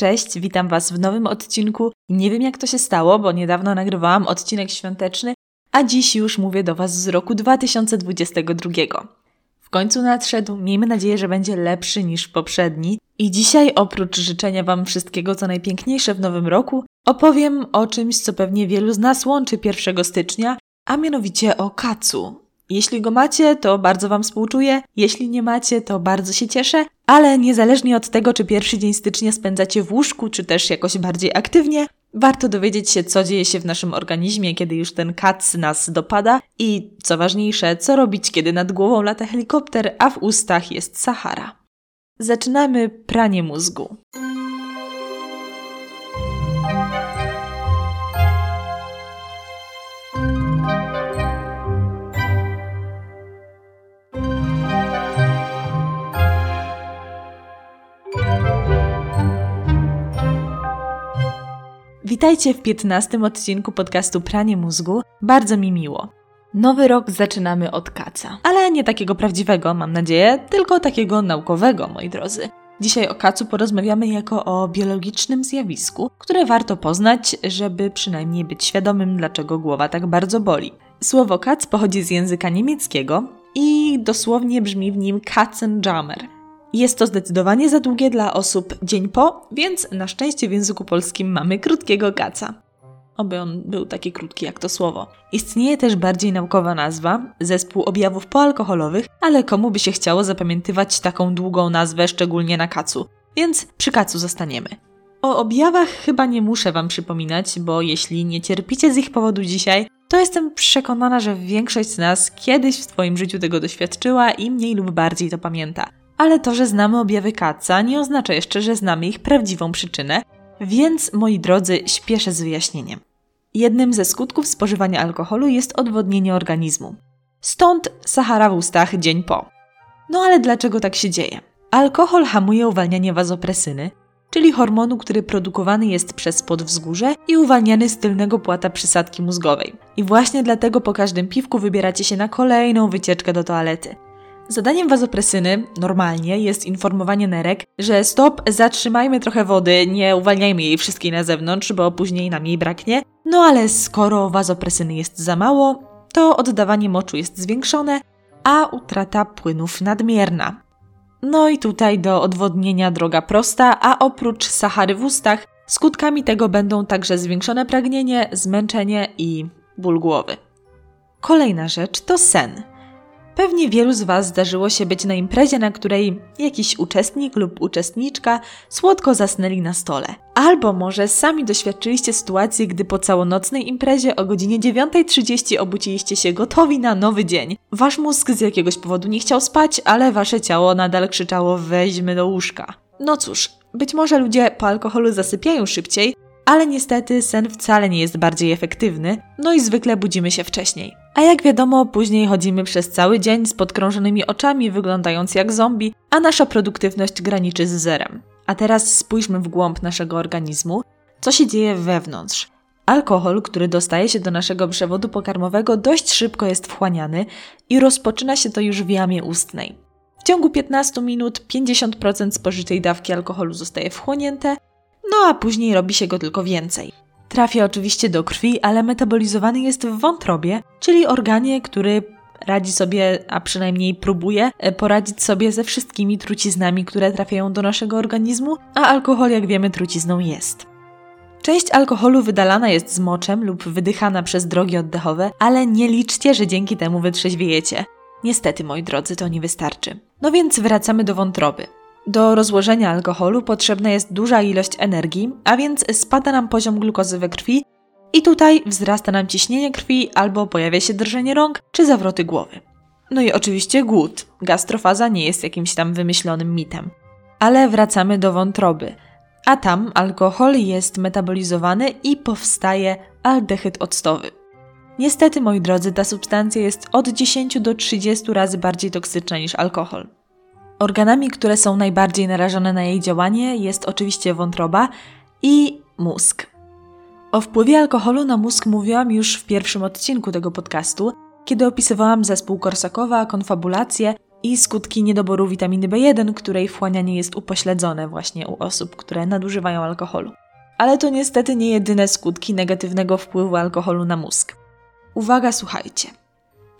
cześć, witam Was w nowym odcinku. Nie wiem jak to się stało, bo niedawno nagrywałam odcinek świąteczny, a dziś już mówię do Was z roku 2022. W końcu nadszedł, miejmy nadzieję, że będzie lepszy niż poprzedni. I dzisiaj, oprócz życzenia Wam wszystkiego co najpiękniejsze w nowym roku, opowiem o czymś, co pewnie wielu z nas łączy 1 stycznia, a mianowicie o kacu. Jeśli go macie, to bardzo Wam współczuję. Jeśli nie macie, to bardzo się cieszę. Ale niezależnie od tego, czy pierwszy dzień stycznia spędzacie w łóżku, czy też jakoś bardziej aktywnie, warto dowiedzieć się, co dzieje się w naszym organizmie, kiedy już ten kac nas dopada i, co ważniejsze, co robić, kiedy nad głową lata helikopter, a w ustach jest Sahara. Zaczynamy pranie mózgu. Witajcie w 15 odcinku podcastu Pranie Mózgu. Bardzo mi miło. Nowy rok zaczynamy od kaca. Ale nie takiego prawdziwego, mam nadzieję, tylko takiego naukowego, moi drodzy. Dzisiaj o kacu porozmawiamy jako o biologicznym zjawisku, które warto poznać, żeby przynajmniej być świadomym, dlaczego głowa tak bardzo boli. Słowo kac pochodzi z języka niemieckiego i dosłownie brzmi w nim Katzenjammer, jest to zdecydowanie za długie dla osób dzień po, więc na szczęście w języku polskim mamy krótkiego kaca. Oby on był taki krótki jak to słowo. Istnieje też bardziej naukowa nazwa, zespół objawów poalkoholowych, ale komu by się chciało zapamiętywać taką długą nazwę, szczególnie na kacu, więc przy kacu zostaniemy. O objawach chyba nie muszę Wam przypominać, bo jeśli nie cierpicie z ich powodu dzisiaj, to jestem przekonana, że większość z nas kiedyś w swoim życiu tego doświadczyła i mniej lub bardziej to pamięta ale to, że znamy objawy kaca, nie oznacza jeszcze, że znamy ich prawdziwą przyczynę, więc moi drodzy, śpieszę z wyjaśnieniem. Jednym ze skutków spożywania alkoholu jest odwodnienie organizmu. Stąd Sahara w ustach dzień po. No ale dlaczego tak się dzieje? Alkohol hamuje uwalnianie wazopresyny, czyli hormonu, który produkowany jest przez podwzgórze i uwalniany z tylnego płata przysadki mózgowej. I właśnie dlatego po każdym piwku wybieracie się na kolejną wycieczkę do toalety. Zadaniem wazopresyny normalnie jest informowanie nerek, że stop, zatrzymajmy trochę wody, nie uwalniajmy jej wszystkiej na zewnątrz, bo później nam jej braknie. No ale skoro wazopresyny jest za mało, to oddawanie moczu jest zwiększone, a utrata płynów nadmierna. No i tutaj do odwodnienia droga prosta, a oprócz Sahary w ustach, skutkami tego będą także zwiększone pragnienie, zmęczenie i ból głowy. Kolejna rzecz to sen. Pewnie wielu z Was zdarzyło się być na imprezie, na której jakiś uczestnik lub uczestniczka słodko zasnęli na stole. Albo może sami doświadczyliście sytuacji, gdy po całonocnej imprezie o godzinie 9.30 obudziliście się gotowi na nowy dzień. Wasz mózg z jakiegoś powodu nie chciał spać, ale wasze ciało nadal krzyczało weźmy do łóżka. No cóż, być może ludzie po alkoholu zasypiają szybciej, ale niestety sen wcale nie jest bardziej efektywny, no i zwykle budzimy się wcześniej. A jak wiadomo, później chodzimy przez cały dzień z podkrążonymi oczami, wyglądając jak zombie, a nasza produktywność graniczy z zerem. A teraz spójrzmy w głąb naszego organizmu, co się dzieje wewnątrz. Alkohol, który dostaje się do naszego przewodu pokarmowego, dość szybko jest wchłaniany i rozpoczyna się to już w jamie ustnej. W ciągu 15 minut 50% spożytej dawki alkoholu zostaje wchłonięte, no a później robi się go tylko więcej. Trafia oczywiście do krwi, ale metabolizowany jest w wątrobie, czyli organie, który radzi sobie, a przynajmniej próbuje e, poradzić sobie ze wszystkimi truciznami, które trafiają do naszego organizmu, a alkohol, jak wiemy, trucizną jest. Część alkoholu wydalana jest z moczem lub wydychana przez drogi oddechowe, ale nie liczcie, że dzięki temu wytrzeźwiejecie. Niestety, moi drodzy, to nie wystarczy. No więc wracamy do wątroby. Do rozłożenia alkoholu potrzebna jest duża ilość energii, a więc spada nam poziom glukozy we krwi i tutaj wzrasta nam ciśnienie krwi albo pojawia się drżenie rąk czy zawroty głowy. No i oczywiście głód. Gastrofaza nie jest jakimś tam wymyślonym mitem. Ale wracamy do wątroby. A tam alkohol jest metabolizowany i powstaje aldehyd octowy. Niestety, moi drodzy, ta substancja jest od 10 do 30 razy bardziej toksyczna niż alkohol. Organami, które są najbardziej narażone na jej działanie, jest oczywiście wątroba i mózg. O wpływie alkoholu na mózg mówiłam już w pierwszym odcinku tego podcastu, kiedy opisywałam zespół Korsakowa, konfabulację i skutki niedoboru witaminy B1, której wchłanianie jest upośledzone właśnie u osób, które nadużywają alkoholu. Ale to niestety nie jedyne skutki negatywnego wpływu alkoholu na mózg. Uwaga, słuchajcie.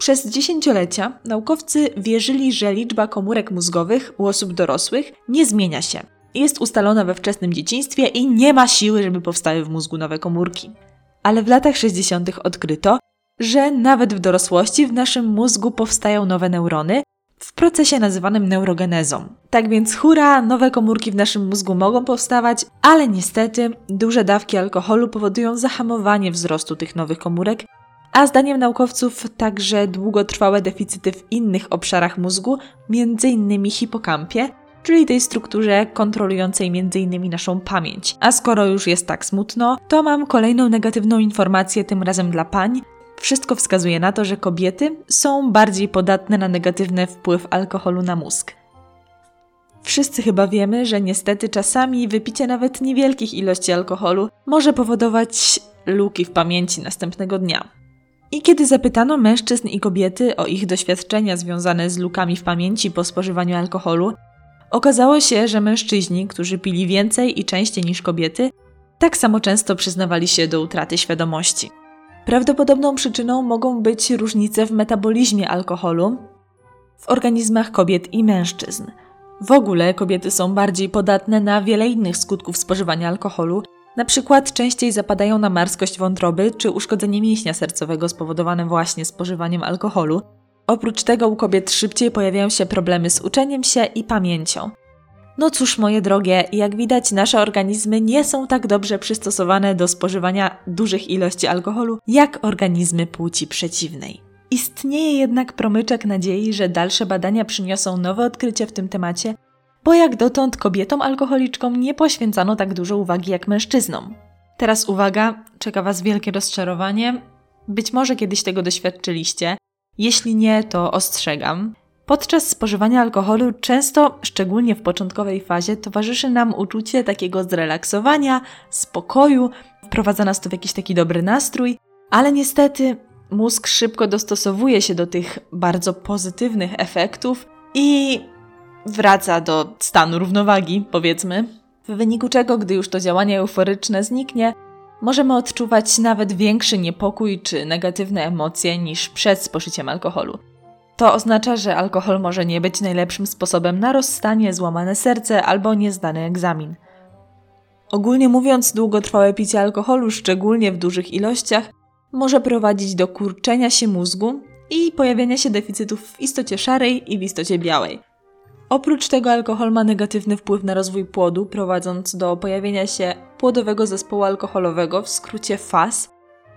Przez dziesięciolecia naukowcy wierzyli, że liczba komórek mózgowych u osób dorosłych nie zmienia się. Jest ustalona we wczesnym dzieciństwie i nie ma siły, żeby powstały w mózgu nowe komórki. Ale w latach 60. odkryto, że nawet w dorosłości w naszym mózgu powstają nowe neurony w procesie nazywanym neurogenezą. Tak więc hura, nowe komórki w naszym mózgu mogą powstawać, ale niestety duże dawki alkoholu powodują zahamowanie wzrostu tych nowych komórek, a zdaniem naukowców także długotrwałe deficyty w innych obszarach mózgu, m.in. hipokampie, czyli tej strukturze kontrolującej m.in. naszą pamięć. A skoro już jest tak smutno, to mam kolejną negatywną informację, tym razem dla pań. Wszystko wskazuje na to, że kobiety są bardziej podatne na negatywny wpływ alkoholu na mózg. Wszyscy chyba wiemy, że niestety czasami wypicie nawet niewielkich ilości alkoholu może powodować luki w pamięci następnego dnia. I kiedy zapytano mężczyzn i kobiety o ich doświadczenia związane z lukami w pamięci po spożywaniu alkoholu, okazało się, że mężczyźni, którzy pili więcej i częściej niż kobiety, tak samo często przyznawali się do utraty świadomości. Prawdopodobną przyczyną mogą być różnice w metabolizmie alkoholu w organizmach kobiet i mężczyzn. W ogóle kobiety są bardziej podatne na wiele innych skutków spożywania alkoholu, na przykład częściej zapadają na marskość wątroby czy uszkodzenie mięśnia sercowego spowodowane właśnie spożywaniem alkoholu. Oprócz tego u kobiet szybciej pojawiają się problemy z uczeniem się i pamięcią. No cóż, moje drogie, jak widać, nasze organizmy nie są tak dobrze przystosowane do spożywania dużych ilości alkoholu jak organizmy płci przeciwnej. Istnieje jednak promyczek nadziei, że dalsze badania przyniosą nowe odkrycia w tym temacie, bo jak dotąd kobietom alkoholiczkom nie poświęcano tak dużo uwagi jak mężczyznom. Teraz uwaga, czeka Was wielkie rozczarowanie. Być może kiedyś tego doświadczyliście. Jeśli nie, to ostrzegam. Podczas spożywania alkoholu często, szczególnie w początkowej fazie, towarzyszy nam uczucie takiego zrelaksowania, spokoju, wprowadza nas to w jakiś taki dobry nastrój, ale niestety mózg szybko dostosowuje się do tych bardzo pozytywnych efektów i wraca do stanu równowagi, powiedzmy, w wyniku czego, gdy już to działanie euforyczne zniknie, możemy odczuwać nawet większy niepokój czy negatywne emocje niż przed spożyciem alkoholu. To oznacza, że alkohol może nie być najlepszym sposobem na rozstanie, złamane serce albo niezdany egzamin. Ogólnie mówiąc, długotrwałe picie alkoholu, szczególnie w dużych ilościach, może prowadzić do kurczenia się mózgu i pojawiania się deficytów w istocie szarej i w istocie białej. Oprócz tego alkohol ma negatywny wpływ na rozwój płodu, prowadząc do pojawienia się płodowego zespołu alkoholowego, w skrócie FAS,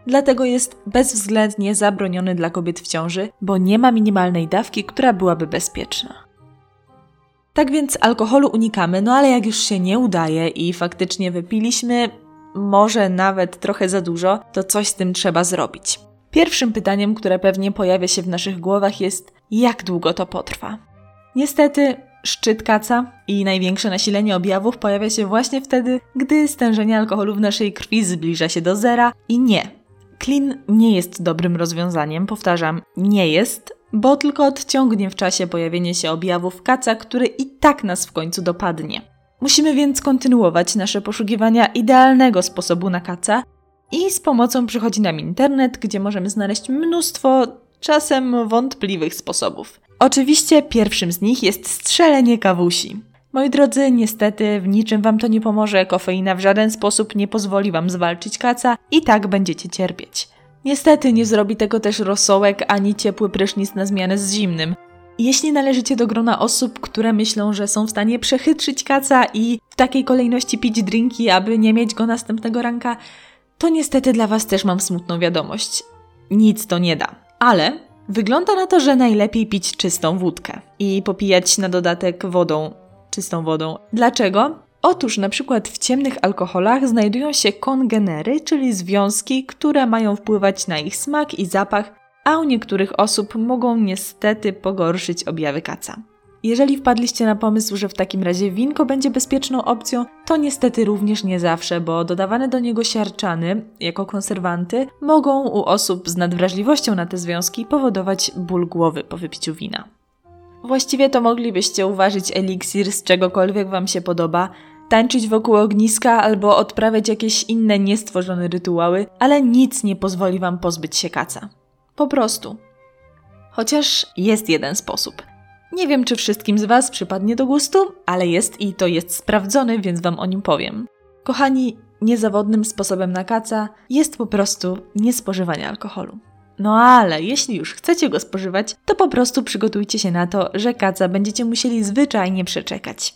dlatego jest bezwzględnie zabroniony dla kobiet w ciąży, bo nie ma minimalnej dawki, która byłaby bezpieczna. Tak więc alkoholu unikamy, no ale jak już się nie udaje i faktycznie wypiliśmy, może nawet trochę za dużo, to coś z tym trzeba zrobić. Pierwszym pytaniem, które pewnie pojawia się w naszych głowach jest, jak długo to potrwa? Niestety, szczyt kaca i największe nasilenie objawów pojawia się właśnie wtedy, gdy stężenie alkoholu w naszej krwi zbliża się do zera i nie. Klin nie jest dobrym rozwiązaniem, powtarzam, nie jest, bo tylko odciągnie w czasie pojawienie się objawów kaca, który i tak nas w końcu dopadnie. Musimy więc kontynuować nasze poszukiwania idealnego sposobu na kaca i z pomocą przychodzi nam internet, gdzie możemy znaleźć mnóstwo czasem wątpliwych sposobów. Oczywiście pierwszym z nich jest strzelenie kawusi. Moi drodzy, niestety w niczym wam to nie pomoże, kofeina w żaden sposób nie pozwoli wam zwalczyć kaca i tak będziecie cierpieć. Niestety nie zrobi tego też rosołek ani ciepły prysznic na zmianę z zimnym. Jeśli należycie do grona osób, które myślą, że są w stanie przechytrzyć kaca i w takiej kolejności pić drinki, aby nie mieć go następnego ranka, to niestety dla was też mam smutną wiadomość. Nic to nie da. Ale Wygląda na to, że najlepiej pić czystą wódkę i popijać na dodatek wodą, czystą wodą. Dlaczego? Otóż na przykład w ciemnych alkoholach znajdują się kongenery, czyli związki, które mają wpływać na ich smak i zapach, a u niektórych osób mogą niestety pogorszyć objawy kaca. Jeżeli wpadliście na pomysł, że w takim razie winko będzie bezpieczną opcją, to niestety również nie zawsze, bo dodawane do niego siarczany jako konserwanty mogą u osób z nadwrażliwością na te związki powodować ból głowy po wypiciu wina. Właściwie to moglibyście uważać eliksir z czegokolwiek Wam się podoba, tańczyć wokół ogniska albo odprawiać jakieś inne niestworzone rytuały, ale nic nie pozwoli Wam pozbyć się kaca. Po prostu. Chociaż jest jeden sposób. Nie wiem, czy wszystkim z Was przypadnie do gustu, ale jest i to jest sprawdzony, więc Wam o nim powiem. Kochani, niezawodnym sposobem na kaca jest po prostu niespożywanie alkoholu. No ale jeśli już chcecie go spożywać, to po prostu przygotujcie się na to, że kaca będziecie musieli zwyczajnie przeczekać.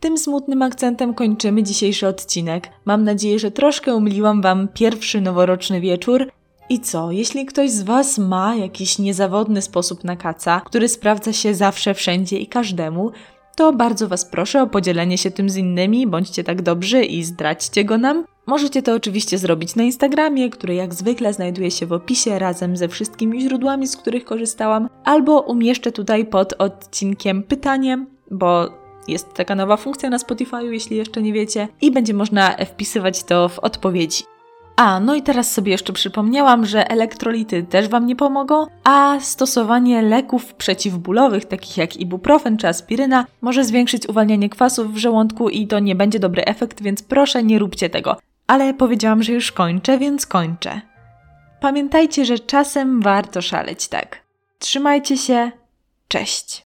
Tym smutnym akcentem kończymy dzisiejszy odcinek. Mam nadzieję, że troszkę umiliłam Wam pierwszy noworoczny wieczór. I co, jeśli ktoś z Was ma jakiś niezawodny sposób na kaca, który sprawdza się zawsze, wszędzie i każdemu, to bardzo Was proszę o podzielenie się tym z innymi, bądźcie tak dobrzy i zdradźcie go nam. Możecie to oczywiście zrobić na Instagramie, który jak zwykle znajduje się w opisie razem ze wszystkimi źródłami, z których korzystałam, albo umieszczę tutaj pod odcinkiem pytanie, bo jest taka nowa funkcja na Spotify, jeśli jeszcze nie wiecie, i będzie można wpisywać to w odpowiedzi. A, no i teraz sobie jeszcze przypomniałam, że elektrolity też Wam nie pomogą, a stosowanie leków przeciwbólowych, takich jak ibuprofen czy aspiryna, może zwiększyć uwalnianie kwasów w żołądku i to nie będzie dobry efekt, więc proszę nie róbcie tego. Ale powiedziałam, że już kończę, więc kończę. Pamiętajcie, że czasem warto szaleć tak. Trzymajcie się. Cześć.